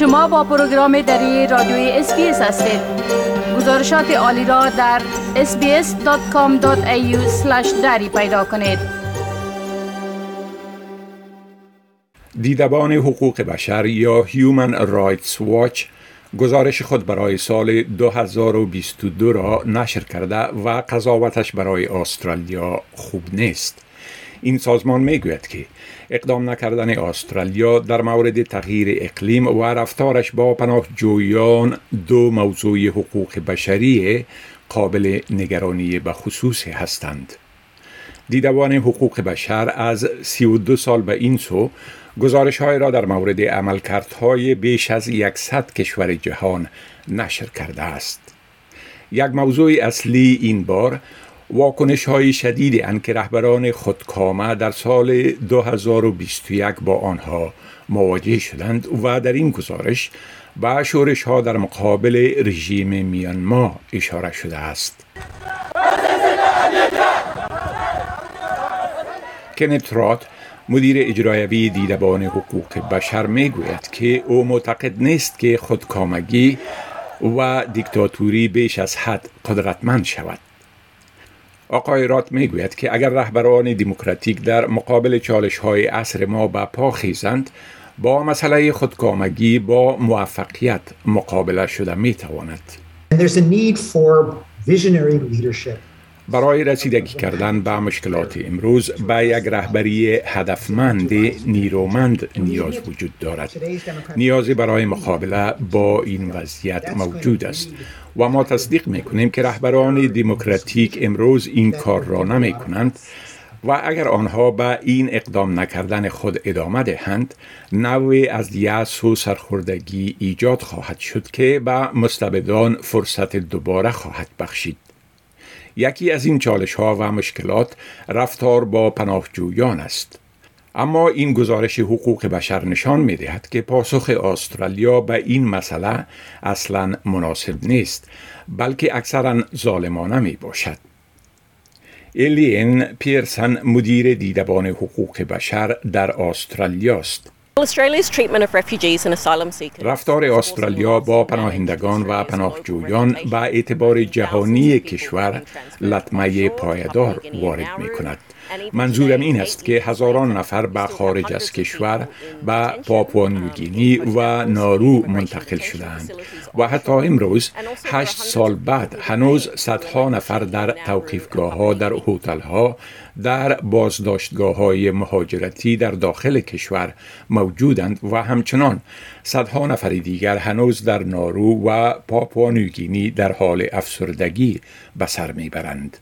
شما با پروگرام دری رادیوی SBS هستید گزارشات عالی را در sbs.com.au دری پیدا کنید دیدبان حقوق بشر یا Human Rights Watch گزارش خود برای سال 2022 را نشر کرده و قضاوتش برای استرالیا خوب نیست. این سازمان می‌گوید که اقدام نکردن استرالیا در مورد تغییر اقلیم و رفتارش با پناهجویان دو موضوع حقوق بشری قابل نگرانی به خصوصی هستند. دیدبان حقوق بشر از 32 سال به این سو گزارش های را در مورد عملکردهای بیش از 100 کشور جهان نشر کرده است. یک موضوع اصلی این بار واکنش های شدید ان که رهبران خودکامه در سال 2021 با آنها مواجه شدند و در این گزارش به شورش ها در مقابل رژیم میانما اشاره شده است. کنت رات مدیر اجرایوی دیدبان حقوق بشر می گوید که او معتقد نیست که خودکامگی و دیکتاتوری بیش از حد قدرتمند شود. آقای رات می گوید که اگر رهبران دموکراتیک در مقابل چالش های عصر ما به پا خیزند با مسئله خودکامگی با موفقیت مقابله شده می تواند. برای رسیدگی کردن به مشکلات امروز به یک رهبری هدفمند نیرومند نیاز وجود دارد. نیازی برای مقابله با این وضعیت موجود است و ما تصدیق می کنیم که رهبران دموکراتیک امروز این کار را نمی کنند و اگر آنها به این اقدام نکردن خود ادامه دهند نوعی از یأس و سرخوردگی ایجاد خواهد شد که به مستبدان فرصت دوباره خواهد بخشید. یکی از این چالش ها و مشکلات رفتار با پناهجویان است. اما این گزارش حقوق بشر نشان می دهد که پاسخ استرالیا به این مسئله اصلا مناسب نیست بلکه اکثرا ظالمانه می باشد. ایلین پیرسن مدیر دیدبان حقوق بشر در استرالیا است. رفتار استرالیا با پناهندگان و پناهجویان به اعتبار جهانی کشور لطمه پایدار وارد می کند. منظورم این است که هزاران نفر به خارج از کشور به پاپوانیوگینی و نارو منتقل شدند و حتی امروز هشت سال بعد هنوز صدها نفر در توقیفگاه ها در هتل ها در بازداشتگاه های مهاجرتی در داخل کشور موجودند و همچنان صدها نفر دیگر هنوز در نارو و پاپوانیوگینی در حال افسردگی به سر می‌برند.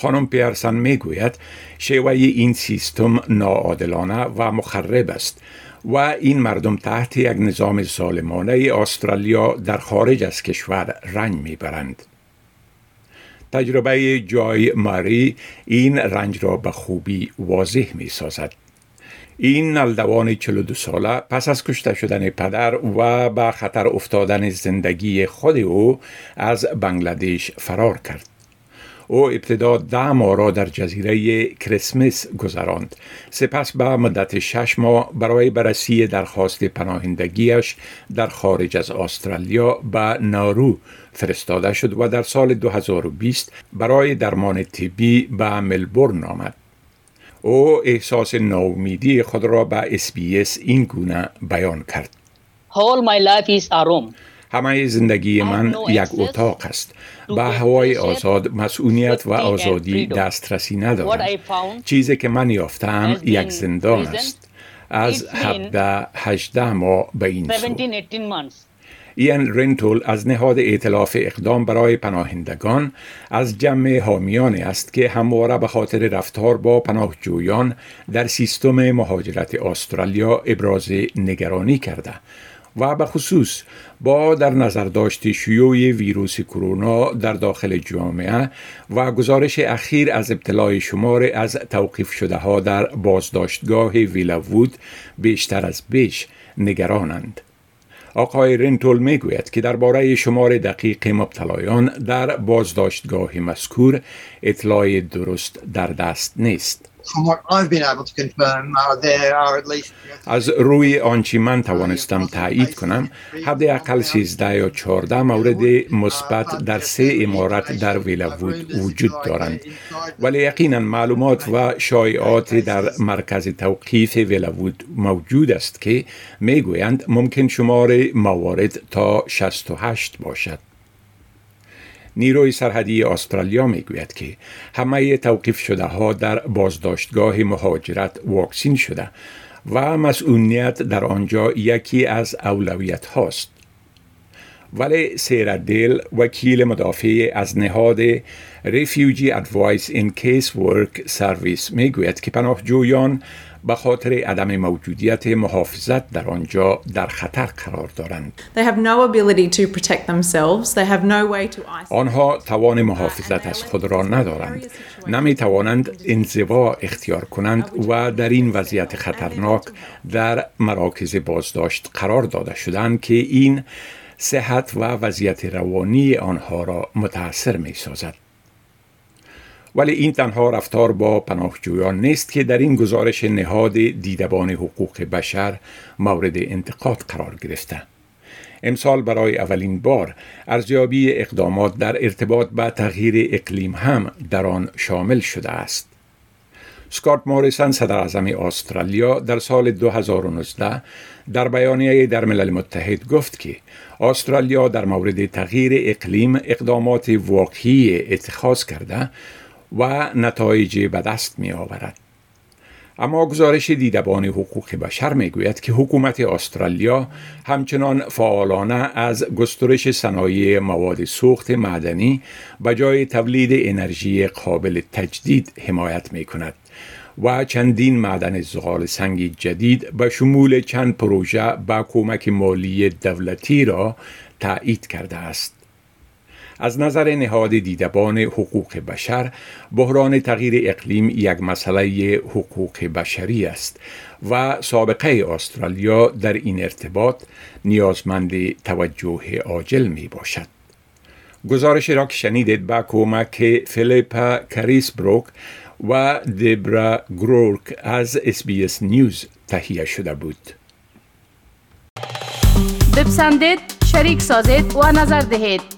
خانم پیرسن می‌گوید شیوه این سیستم ناعادلانه و مخرب است و این مردم تحت یک نظام ظالمانه استرالیا در خارج از کشور رنج می‌برند. تجربه جای ماری این رنج را به خوبی واضح می سازد. این نلدوان 42 ساله پس از کشته شدن پدر و به خطر افتادن زندگی خود او از بنگلادش فرار کرد. او ابتدا ده ماه را در جزیره کریسمس گذراند. سپس به مدت شش ماه برای بررسی درخواست پناهندگیش در خارج از استرالیا به نائورو فرستاده شد و در سال 2020 برای درمان طبی به ملبورن آمد. او احساس ناامیدی خود را به SBS این گونه بیان کرد. All my life is a. همه زندگی من یک اتاق است. به هوای آزاد مسئولیت و آزادی دسترسی ندارم. چیزی که من یافتم یک زندان است. از 17 18 ماه به این سو. این رنتول از نهاد ائتلاف اقدام برای پناهندگان از جمع حامیانی است که همواره به خاطر رفتار با پناهجویان در سیستم مهاجرت استرالیا ابراز نگرانی کرده. و به خصوص با در نظر داشت شیوع ویروس کرونا در داخل جامعه و گزارش اخیر از ابتلای شمار از توقیف شده ها در بازداشتگاه ویلاوود بیشتر از بیش نگرانند. آقای رنتول می گوید که درباره شمار دقیق مبتلایان در بازداشتگاه مذکور اطلاع درست در دست نیست. از روی آنچه من توانستم تایید کنم حداقل 13 یا 14 مورد مثبت در سه امارت در ویلوود وجود دارند. ولی یقینا معلومات و شایعات در مرکز توقیف ویلوود موجود است که می‌گویند ممکن شمار موارد تا 68 باشد. نیروی سرحدی استرالیا می‌گوید که همه توقیف شده ها در بازداشتگاه مهاجرت واکسین شده و مسئولیت در آنجا یکی از اولویت هاست. ولی سیردل وکیل مدافع از نهاد Refugee Advice in Casework Service می‌گوید که پناهجویان به خاطر عدم موجودیت محافظت در آنجا در خطر قرار دارند. آنها توان محافظت از خود را ندارند. نمی توانند انزوا اختیار کنند و در این وضعیت خطرناک در مراکز بازداشت قرار داده شدند که این صحت و وضعیت روانی آنها را متاثر می سازد. ولی این تنها رفتار با پناهجویان نیست که در این گزارش نهاد دیدبان حقوق بشر مورد انتقاد قرار گرفته. امسال برای اولین بار ارزیابی اقدامات در ارتباط با تغییر اقلیم هم در آن شامل شده است. سکات موریسن صدر اعظم استرالیا در سال 2019 در بیانیه در ملل متحد گفت که استرالیا در مورد تغییر اقلیم اقدامات واقعی اتخاذ کرده و نتایج به دست می آورد. اما گزارش دیدبان حقوق بشر می گوید که حکومت استرالیا همچنان فعالانه از گسترش صنایع مواد سوخت معدنی به جای تولید انرژی قابل تجدید حمایت می کند و چندین معدن زغال سنگ جدید به شمول چند پروژه با کمک مالی دولتی را تایید کرده است. از نظر نهاد دیدبان حقوق بشر بحران تغییر اقلیم یک مسئله حقوق بشری است و سابقه استرالیا در این ارتباط نیازمند توجه عاجل می باشد. گزارش را که شنیدید با کمک فیلیپا بروک و دبرا گرورک از SBS News تهیه شده بود. بپسندید، شریک سازید و نظر دهید.